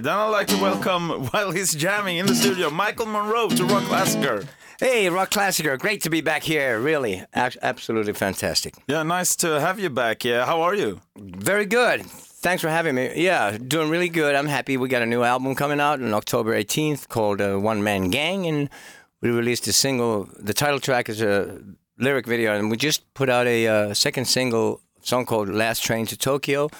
Then I'd like to welcome, while he's jamming in the studio, Michael Monroe to Rockklassiker. Hey, Rockklassiker, great to be back here. Really, A- absolutely fantastic. Yeah, nice to have you back. Yeah, how are you? Very good. Thanks for having me. Yeah, doing really good. I'm happy. We got a new album coming out on October 18th called uh, One Man Gang, and we released a single. The title track is a lyric video, and we just put out a uh, second single song called Last Train to Tokyo,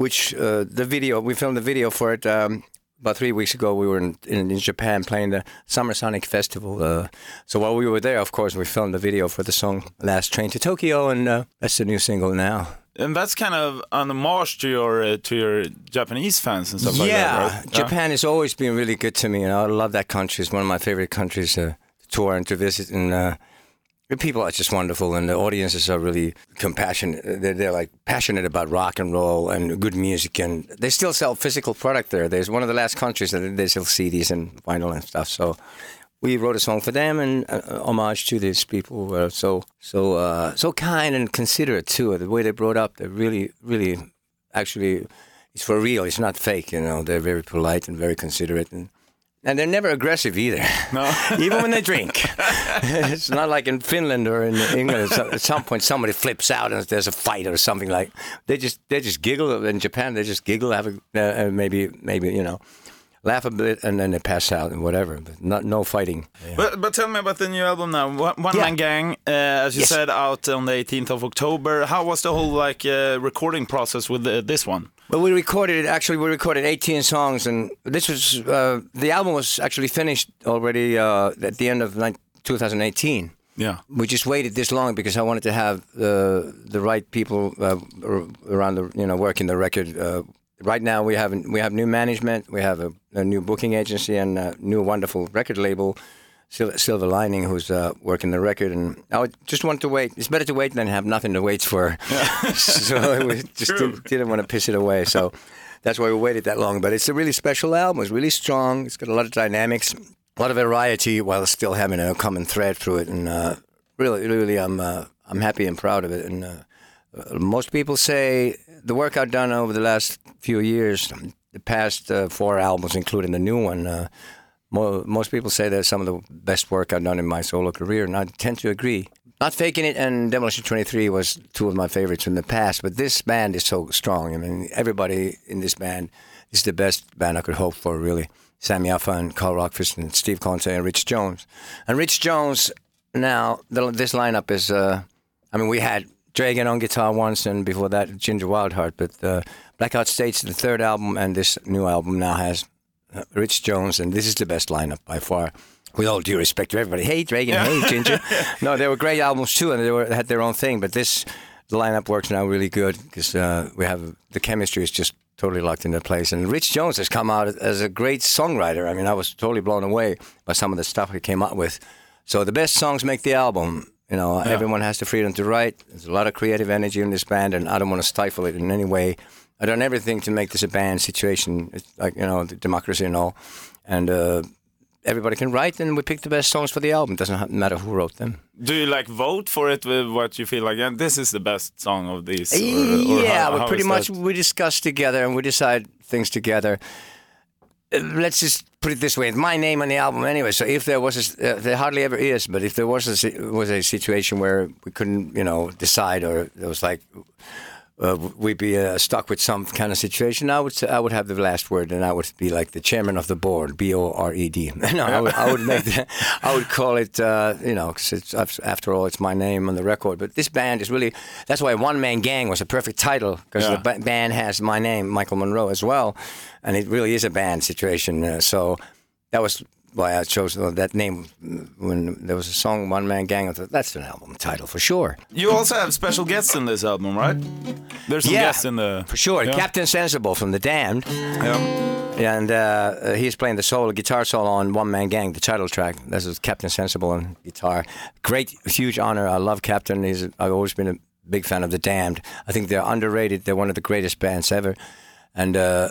which uh, the video, we filmed the video for it. Um, about three weeks ago, we were in, in, in Japan playing the Summer Sonic Festival. Uh, so while we were there, of course, we filmed the video for the song "Last Train to Tokyo," and uh, that's the new single now. And that's kind of an homage to your uh, to your Japanese fans and stuff like that, right? Japan has always been really good to me, and I love that country. It's one of my favorite countries uh, to tour and to visit. And uh, people are just wonderful, and the audiences are really compassionate. They're, they're like passionate about rock and roll and good music, and they still sell physical product there. There's one of the last countries that they sell CDs and vinyl and stuff. So we wrote a song for them and uh, homage to these people who so so uh, so kind and considerate too. The way they brought up, they're really really actually it's for real. It's not fake. You know, they're very polite and very considerate and. And they're never aggressive either, No. even when they drink. it's not like in Finland or in England. At some point, somebody flips out and there's a fight or something like. They just they just giggle. In Japan, they just giggle, have a uh, uh, maybe maybe you know, laugh a bit, and then they pass out and whatever. But not no fighting. But, but tell me about the new album now. One, Yeah. Man Gang, uh, as you Yes. said, out on the 18th of October. How was the whole like uh, recording process with uh, this one? Well, we recorded it. Actually, we recorded 18 songs, and this was uh, the album was actually finished already uh, at the end of 2018. Yeah. We just waited this long because I wanted to have uh, the right people uh, around the you know working the record. Uh, right now, we have we have new management, we have a, a new booking agency, and a new wonderful record label. Sil- Silver Lining, who's uh, working the record, and I would just wanted to wait. It's better to wait than have nothing to wait for. so we just didn't, didn't want to piss it away. So that's why we waited that long. But it's a really special album. It's really strong. It's got a lot of dynamics, a lot of variety, while still having a common thread through it. And uh, really, really, I'm uh, I'm happy and proud of it. And uh, uh, most people say the work I've done over the last few years, the past uh, four albums, including the new one. Mo- most people say that's some of the best work I've done in my solo career, and I tend to agree. Not faking it and Demolition 23 was two of my favorites in the past, but this band is so strong. I mean, everybody in this band is the best band I could hope for, really. Sam Yaffa and Karl Rockfist and Steve Conte and Rich Jones. And Rich Jones, now, the, this lineup is, uh, I mean, we had Dregen on guitar once, and before that, Ginger Wildheart, but uh, Blackout States, the third album, and this new album now has Rich Jones, and this is the best lineup by far. With all due respect to everybody, hey Dregen, hey Ginger. no, they were great albums too, and they were had their own thing. But this the lineup works now really good because uh, we have the chemistry is just totally locked into place. And Rich Jones has come out as a great songwriter. I mean, I was totally blown away by some of the stuff he came up with. So the best songs make the album. You know, everyone has the freedom to write. There's a lot of creative energy in this band, and I don't want to stifle it in any way. I've done everything to make this a band situation, it's like you know, the democracy and all. And uh, everybody can write, and we pick the best songs for the album. It Doesn't matter who wrote them. Do you like vote for it with what you feel like? Yeah, this is the best song of these. Or, or yeah, how- how pretty much that? we discuss together and we decide things together. Uh, Let's just put it this way: it's my name on the album anyway. So if there was, a, uh, there hardly ever is, but if there was a was a situation where we couldn't, you know, decide, or it was like uh, we'd be uh, stuck with some kind of situation, I would say, I would have the last word, and I would be like the chairman of the board, B O R E D. no, I would, I would make, the, I would call it, uh, you know, because it's after all, it's my name on the record. But this band is really that's why One Man Gang was a perfect title because Yeah. the ba- band has my name, Michael Monroe, as well, and it really is a band situation. Uh, so that was why I chose that name when there was a song One Man Gang. I thought that's an album title for sure. You also have special guests in this album, right? There's some Yeah, guests in the For sure, Yeah. Captain Sensible from The Damned. Yeah. and uh, he's playing the solo guitar solo on One Man Gang, the title track. This is Captain Sensible on guitar. Great, huge honor. I love Captain. He's I've always been a big fan of the Damned. I think they're underrated. They're one of the greatest bands ever. And uh,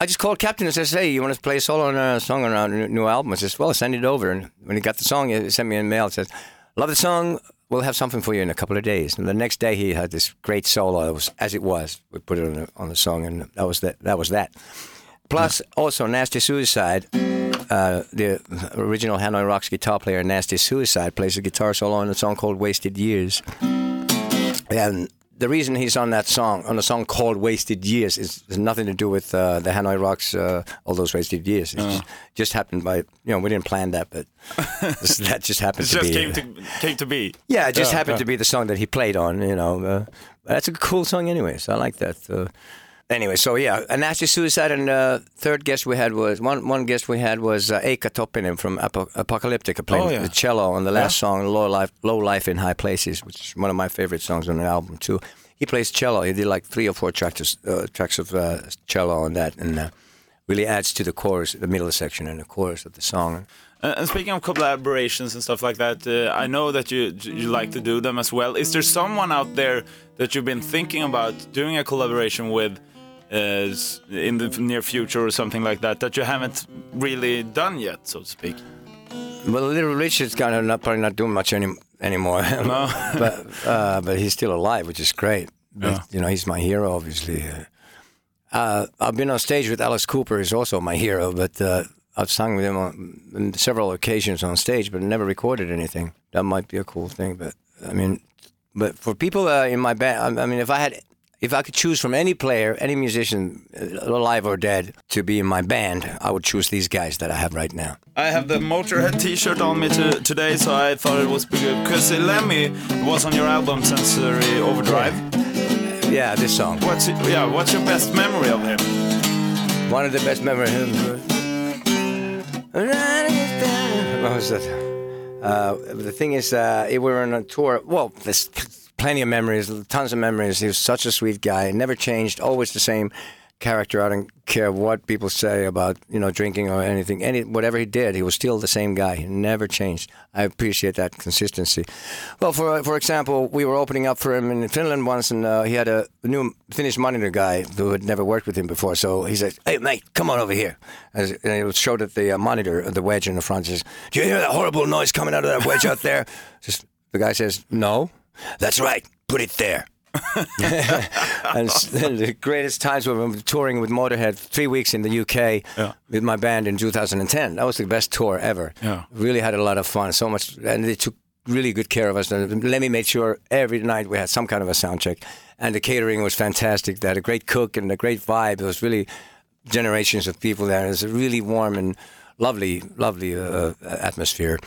I just called Captain and says, "Hey, you want to play a solo on a song on our new album?" I says, "Well, send it over." And when he got the song, he sent me a mail. Says, "Love the song. We'll have something for you in a couple of days." And the next day, he had this great solo. It was as it was. We put it on the, on the song, and that was that. That was that. Plus, also Nasty Suicide. Uh, the original Hanoi Rocks guitar player, Nasty Suicide, plays a guitar solo on a song called "Wasted Years." And the reason he's on that song, on a song called "Wasted Years," is has nothing to do with uh, the Hanoi Rocks, uh, all those wasted years. It just, just happened by, you know, we didn't plan that, but this- that just happened It to just be. came to came to be. Yeah, it just happened to be the song that he played on. You know, uh, that's a cool song, anyways. I like that. Anyway, so yeah, a nasty suicide, and uh, third guest we had was one. One guest we had was uh, Eicca Toppinen from Apo- Apocalyptica playing Oh, yeah. the cello on the last Yeah. song, "Low Life, Low Life in High Places," which is one of my favorite songs on the album too. He plays cello. He did like three or four tracks, uh, tracks of uh, cello on that, and uh, really adds to the chorus, the middle section, and the chorus of the song. Uh, and speaking of collaborations and stuff like that, uh, I know that you you like to do them as well. Is there someone out there that you've been thinking about doing a collaboration with uh, in the near future or something like that that you haven't really done yet, so to speak? Well, Little Richard's kind of not probably not doing much any, anymore. No. but uh, but he's still alive, which is great. But, Yeah. You know, he's my hero, obviously. Uh, I've been on stage with Alice Cooper, who's also my hero. But uh, I've sung with him on, on several occasions on stage, but never recorded anything. That might be a cool thing. But I mean, but for people uh, in my band, I, I mean, if I had. If I could choose from any player, any musician, uh, alive or dead, to be in my band, I would choose these guys that I have right now. I have the Motorhead T-shirt on me to, today, so I thought it was pretty good because Lemmy was on your album Sensory Overdrive. Yeah, this song. What's it, yeah? What's your best memory of him? One of the best memories. What was that? Uh, the thing is, uh, we were on a tour. Well, there's plenty of memories, tons of memories. He was such a sweet guy, never changed, always the same character. I don't care what people say about you know drinking or anything. Any whatever he did, he was still the same guy. He never changed. I appreciate that consistency. Well, for for example, we were opening up for him in Finland once, and uh, he had a new Finnish monitor guy who had never worked with him before. So he said, "Hey, mate, come on over here." And he showed at the uh, monitor, the wedge in the front. Says, "Do you hear that horrible noise coming out of that wedge out there?" Just, the guy says, "No." That's right. Put it there. and the greatest times were when we were touring with Motorhead three weeks in the UK Yeah. with my band in 2010. That was the best tour ever. Yeah. Really had a lot of fun. So much, and they took really good care of us. And Lemmy made sure every night we had some kind of a sound check, and the catering was fantastic. They had a great cook and a great vibe. It was really generations of people there. It was a really warm and lovely, lovely uh, atmosphere,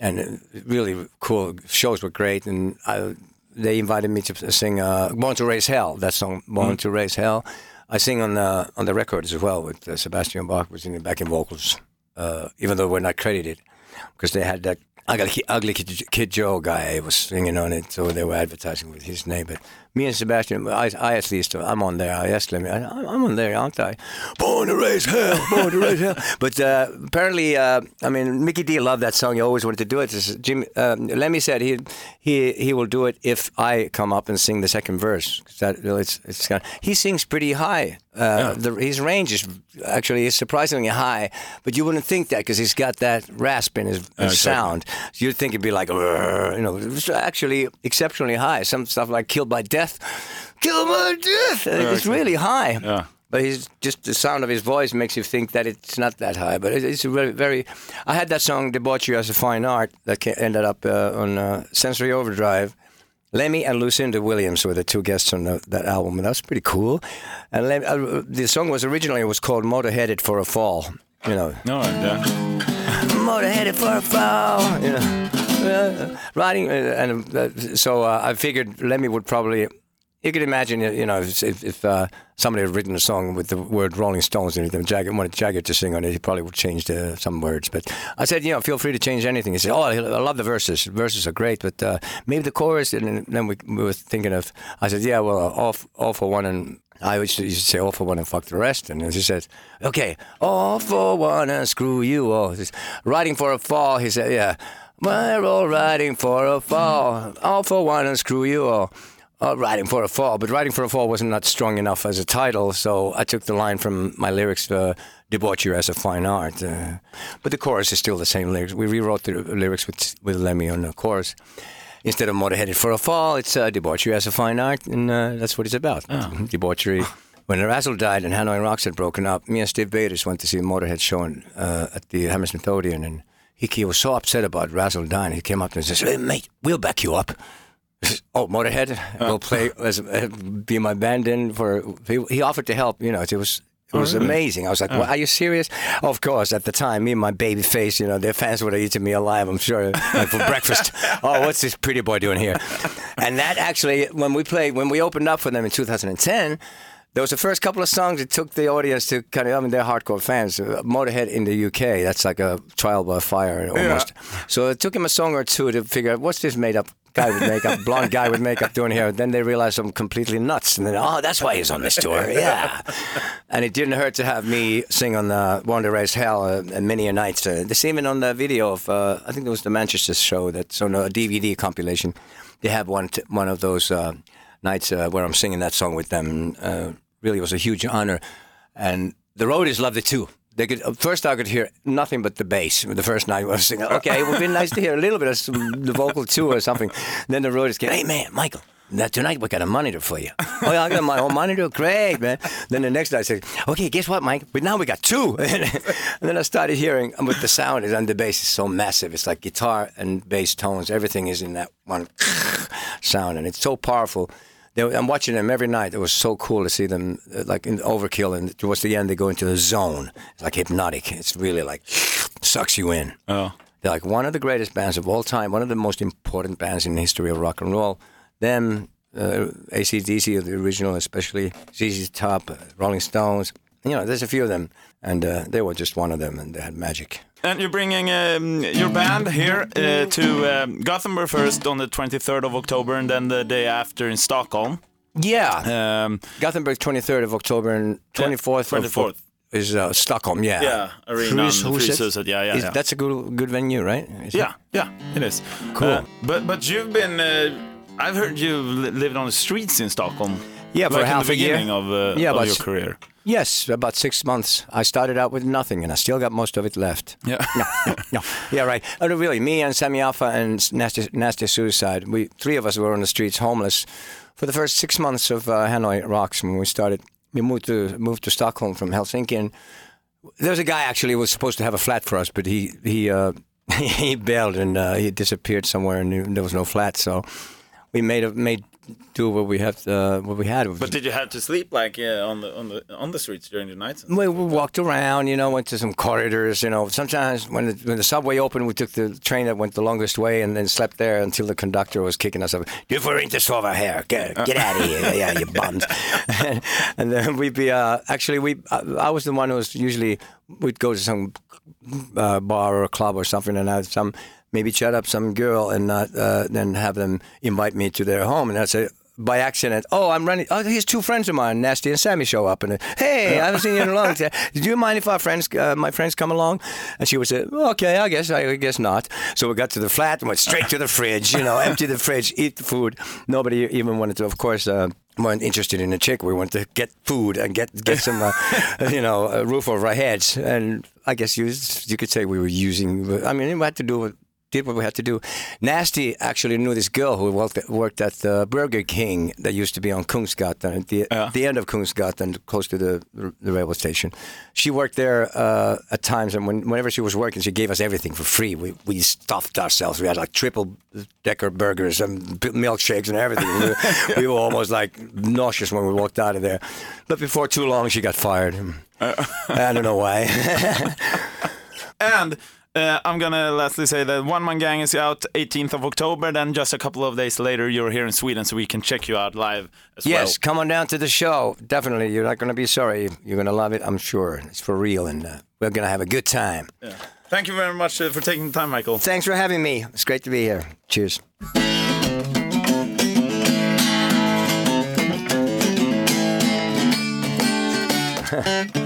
and uh, really cool. Shows were great, and I, they invited me to sing uh, "Born to Raise Hell." That song, "Born to Raise Hell." I sing on the on the record as well with uh, Sebastian Bach was in the backing vocals, uh, even though we're not credited because they had that ugly, ugly kid, kid Joe guy was singing on it, so they were advertising with his name. But me and Sebastian, I, I at least, I'm on there. I asked him, I, I'm on there, aren't I? Born to raise hell, born to raise hell. But uh, apparently, uh, I mean, Mikkey Dee loved that song. He always wanted to do it. This is Jim um, Lemmy said he he he will do it if I come up and sing the second verse. That it's it's kind he sings pretty high. Uh, the, his range is actually is surprisingly high, but you wouldn't think that because he's got that rasp in his, his exactly. sound. So you'd think it'd be like, you know, actually exceptionally high. Some stuff like "Killed by Death," "Killed by Death," it's really high. Yeah. But he's just the sound of his voice makes you think that it's not that high. But it's very, very. I had that song "Debauchery as a Fine Art" that ended up uh, on uh, Sensory Overdrive. Lemmy and Lucinda Williams were the two guests on the, that album, and that was pretty cool. And Lem, uh, the song was originally it was called "Motorheaded for a Fall." You know, No, yeah. motorheaded for a fall. You know, uh, riding, uh, and uh, so uh, I figured Lemmy would probably. You could imagine, you know, if, if, uh, somebody had written a song with the word Rolling Stones and Jagger wanted Jagger to sing on it, he probably would change some words. But I said, you know, feel free to change anything. He said, oh, I love the verses. Verses are great, but uh, maybe the chorus. And then we, we were thinking of. I said, yeah, well, all, f- all for one and I used to, say all for one and fuck the rest. And he said, okay, all for one and screw you all. Says, Riding for a fall, he said, yeah, we're all riding for a fall. All for one and screw you all. Uh, riding for a fall, but riding for a fall wasn't not strong enough as a title, so I took the line from my lyrics, uh, "Debauchery as a fine art." Uh, but the chorus is still the same lyrics. We rewrote the lyrics with with Lemmy on the chorus. Instead of motorheaded for a fall, it's uh, debauchery as a fine art, and uh, that's what it's about. Debauchery when Razzle died and Hanoi Rocks had broken up, me and Stiv Bators went to see Motorhead show in, uh, at the Hammersmith Odeon, and he, he was so upset about Razzle dying. He came up and says, hey, "Mate, we'll back you up." Oh, Motorhead will play as uh, be my band in for. He, he offered to help. You know, it was it was amazing. I was like, well, "Are you serious?" Of course. At the time, me and my baby face, you know, their fans would have eaten me alive. I'm sure, like for breakfast. Oh, what's this pretty boy doing here? And that actually, when we played, when we opened up for them in 2010. There was the first couple of songs that took the audience to kind of, I mean, they're hardcore fans. Uh, Motorhead in the UK, that's like a trial by fire almost. So it took him a song or two to figure out what's this made up guy with makeup, blonde guy with makeup doing here. Then they realized I'm completely nuts. And then, oh, that's why he's on this tour. Yeah. and it didn't hurt to have me sing on the Born to Raise Hell uh, many a nights. Uh, this even on the video of, uh, I think it was the Manchester show that's on a DVD compilation. They have one, t- one of those uh, nights uh, where I'm singing that song with them. Uh, really was a huge honor. And the roadies loved it too. They could first I could hear nothing but the bass. The first night I was singing, okay, it would be nice to hear a little bit of some, the vocal too or something. then the roadies came, hey man, Michael, now tonight we got a monitor for you. oh yeah, I got my own monitor, great man. Then the next night I said, okay, guess what, Mike? But now we got two. and then I started hearing, with the sound is and the bass is so massive. It's like guitar and bass tones. Everything is in that one sound, and it's so powerful. They, I'm watching them every night. It was so cool to see them uh, like in overkill, and towards the end they go into the zone. It's like hypnotic. It's really like sucks you in. Oh. They're like one of the greatest bands of all time, one of the most important bands in the history of rock and roll. Them, uh, ACDC, the original, especially ZZ Top, uh, Rolling Stones. You know, there's a few of them, and uh, they were just one of them, and they had magic. And you're bringing um, your band here uh, to um, Gothenburg first on the 23rd of October, and then the day after in Stockholm. Yeah, Um, Gothenburg, 23rd of October, and 24th, of- 24th. is uh, Stockholm. Yeah, Yeah, arena Fryshuset. and Fryshuset, yeah, yeah, Is- yeah. That's a good good venue, right? Is it? Yeah, yeah, it is. Cool. Uh, but but you've been. Uh, I've heard you've li- lived on the streets in Stockholm. Yeah, for like half a year. of, uh, Yeah, of your career. Yes, about six months. I started out with nothing, and I still got most of it left. Yeah. no, no, no. Yeah, right. Oh, no, really, me and Sami Yaffa and Nasty, Nasty Suicide, we three of us were on the streets, homeless, for the first six months of uh, Hanoi Rocks when we started. We moved to moved to Stockholm from Helsinki, and there was a guy actually who was supposed to have a flat for us, but he he uh, he bailed and uh, he disappeared somewhere, and there was no flat, so we made a, made do what we have uh, what we had. But did you have to sleep like yeah, on the on the on the streets during the nights? We, we walked around, you know, went to some corridors, you know. Sometimes when the, when the subway opened, we took the train that went the longest way and then slept there until the conductor was kicking us up. You får inte sova here. Get, get out of here. Yeah, you bums. and, and then we'd be, uh, actually, we. I, I was the one who was usually, we'd go to some uh, bar or club or something and have some, maybe chat up some girl and not, uh, then have them invite me to their home. And I'd say, by accident, oh, I'm running. Oh, here's two friends of mine, Nasty and Sammy, show up, and hey, I haven't seen you in a long time. Do you mind if our friends, uh, my friends, come along? And she would say, okay, I guess, I guess not. So we got to the flat and went straight to the fridge. You know, empty the fridge, eat the food. Nobody even wanted to, of course. Uh, weren't interested in a chick. We wanted to get food and get get some, uh, you know, a roof over our heads. And I guess you you could say we were using. I mean, we had to do what did what we had to do. Nasty actually knew this girl who worked, worked at the Burger King that used to be on Kungsgatan, at the, Yeah. the end of Kungsgatan, close to the, the railway station. She worked there uh, at times, and when, whenever she was working, she gave us everything for free. We, we stuffed ourselves. We had like triple decker burgers and milkshakes and everything. we, were, we were almost like nauseous when we walked out of there. But before too long, she got fired. I don't know why. And uh, I'm gonna lastly say that One Man Gang is out 18th of October. Then just a couple of days later, you're here in Sweden, so we can check you out live as Yes, come on down to the show. Definitely, you're not going to be sorry. You're going to love it. I'm sure. It's for real, and uh, we're going to have a good time. Yeah. Thank you very much uh, for taking the time, Michael. Thanks for having me. It's great to be here. Cheers.